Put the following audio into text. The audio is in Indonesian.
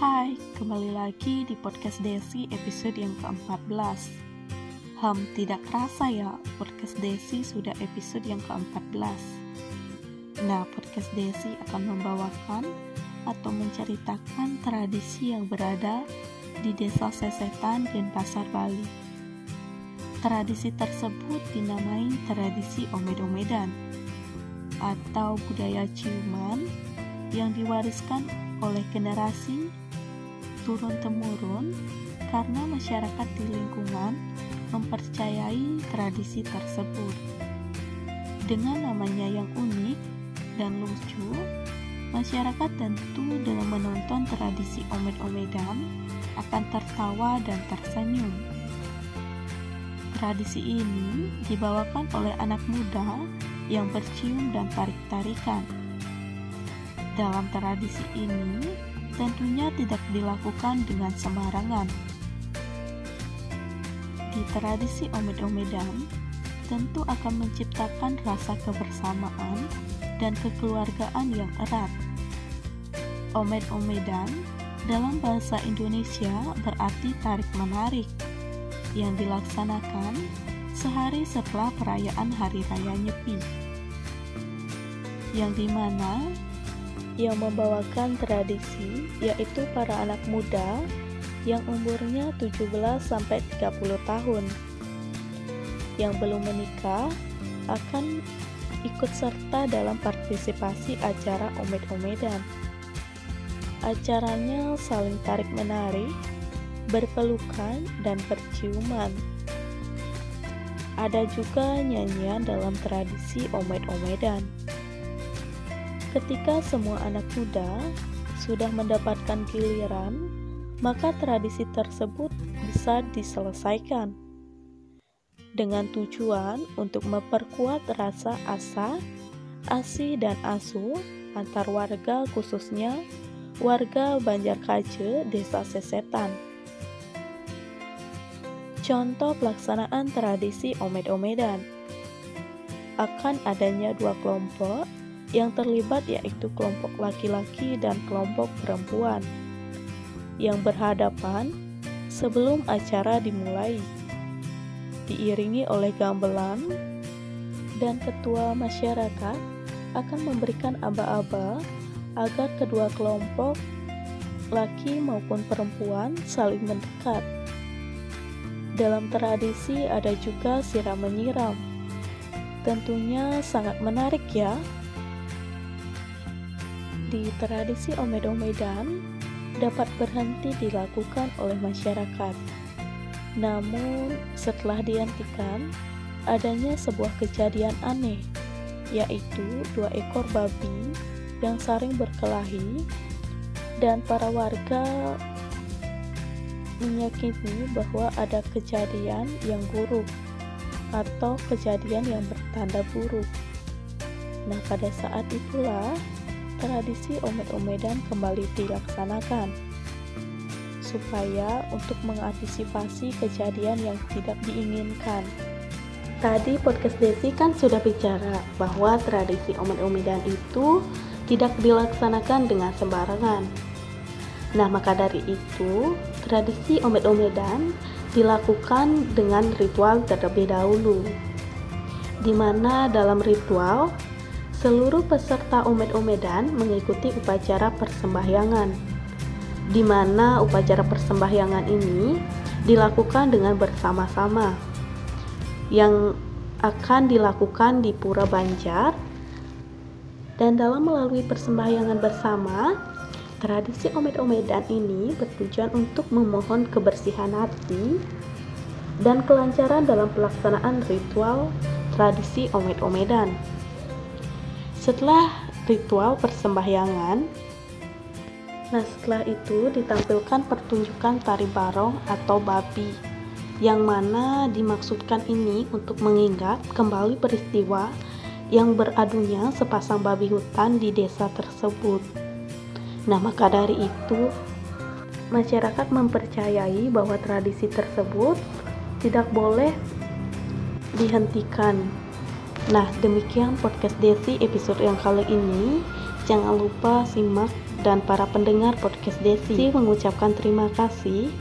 Hai, kembali lagi di podcast Desi episode yang ke-14 Ham, tidak kerasa ya, podcast Desi sudah episode yang ke-14 Nah, podcast Desi akan membawakan atau menceritakan tradisi yang berada di desa Sesetan dan Pasar Bali. Tradisi tersebut dinamai tradisi Omed-Omedan atau budaya ciuman yang diwariskan oleh generasi turun-temurun karena masyarakat di lingkungan mempercayai tradisi tersebut. Dengan namanya yang unik dan lucu, masyarakat tentu dalam menonton tradisi omed-omedan akan tertawa dan tersenyum. Tradisi ini dibawakan oleh anak muda yang bercium dan tarik-tarikan. Dalam tradisi ini, tentunya tidak dilakukan dengan sembarangan. Di tradisi omed-omedan, tentu akan menciptakan rasa kebersamaan dan kekeluargaan yang erat. Omed-omedan dalam bahasa Indonesia berarti tarik-menarik yang dilaksanakan sehari setelah perayaan Hari Raya Nyepi, yang di mana yang membawakan tradisi yaitu para anak muda yang umurnya 17 sampai 30 tahun. Yang belum menikah akan ikut serta dalam partisipasi acara omed-omedan. Acaranya saling tarik-menarik, berpelukan, dan berciuman. Ada juga nyanyian dalam tradisi omed-omedan. Ketika semua anak muda sudah mendapatkan giliran, maka tradisi tersebut bisa diselesaikan dengan tujuan untuk memperkuat rasa asa, asi, dan asuh antar warga khususnya warga Banjar Kaje, Desa Sesetan. Contoh pelaksanaan tradisi omed-omedan akan adanya dua kelompok yang terlibat yaitu kelompok laki-laki dan kelompok perempuan yang berhadapan sebelum acara dimulai. Diiringi oleh gamelan dan ketua masyarakat akan memberikan aba-aba agar kedua kelompok laki maupun perempuan saling mendekat. Dalam tradisi ada juga siram menyiram. Tentunya sangat menarik ya di tradisi omed-omedan dapat berhenti dilakukan oleh masyarakat. Namun, setelah dihentikan, adanya sebuah kejadian aneh, yaitu dua ekor babi yang saling berkelahi dan para warga meyakini bahwa ada kejadian yang buruk atau kejadian yang bertanda buruk. Nah, pada saat itulah tradisi omed-omedan kembali dilaksanakan supaya untuk mengantisipasi kejadian yang tidak diinginkan. Tadi podcast Desi kan sudah bicara bahwa tradisi omed-omedan itu tidak dilaksanakan dengan sembarangan. Nah, maka dari itu, tradisi omed-omedan dilakukan dengan ritual terlebih dahulu. Di mana dalam ritual Seluruh peserta omed-omedan mengikuti upacara persembahyangan, di mana upacara persembahyangan ini dilakukan dengan bersama-sama, yang akan dilakukan di Pura Banjar. Dan dalam melalui persembahyangan bersama, tradisi omed-omedan ini bertujuan untuk memohon kebersihan hati dan kelancaran dalam pelaksanaan ritual tradisi omed-omedan. Setelah ritual persembahyangan, nah setelah itu ditampilkan pertunjukan tari barong atau babi yang mana dimaksudkan ini untuk mengingat kembali peristiwa yang beradunya sepasang babi hutan di desa tersebut. Nah, maka dari itu masyarakat mempercayai bahwa tradisi tersebut tidak boleh dihentikan Nah, demikian podcast Desi episode yang kali ini. Jangan lupa simak dan para pendengar podcast Desi mengucapkan terima kasih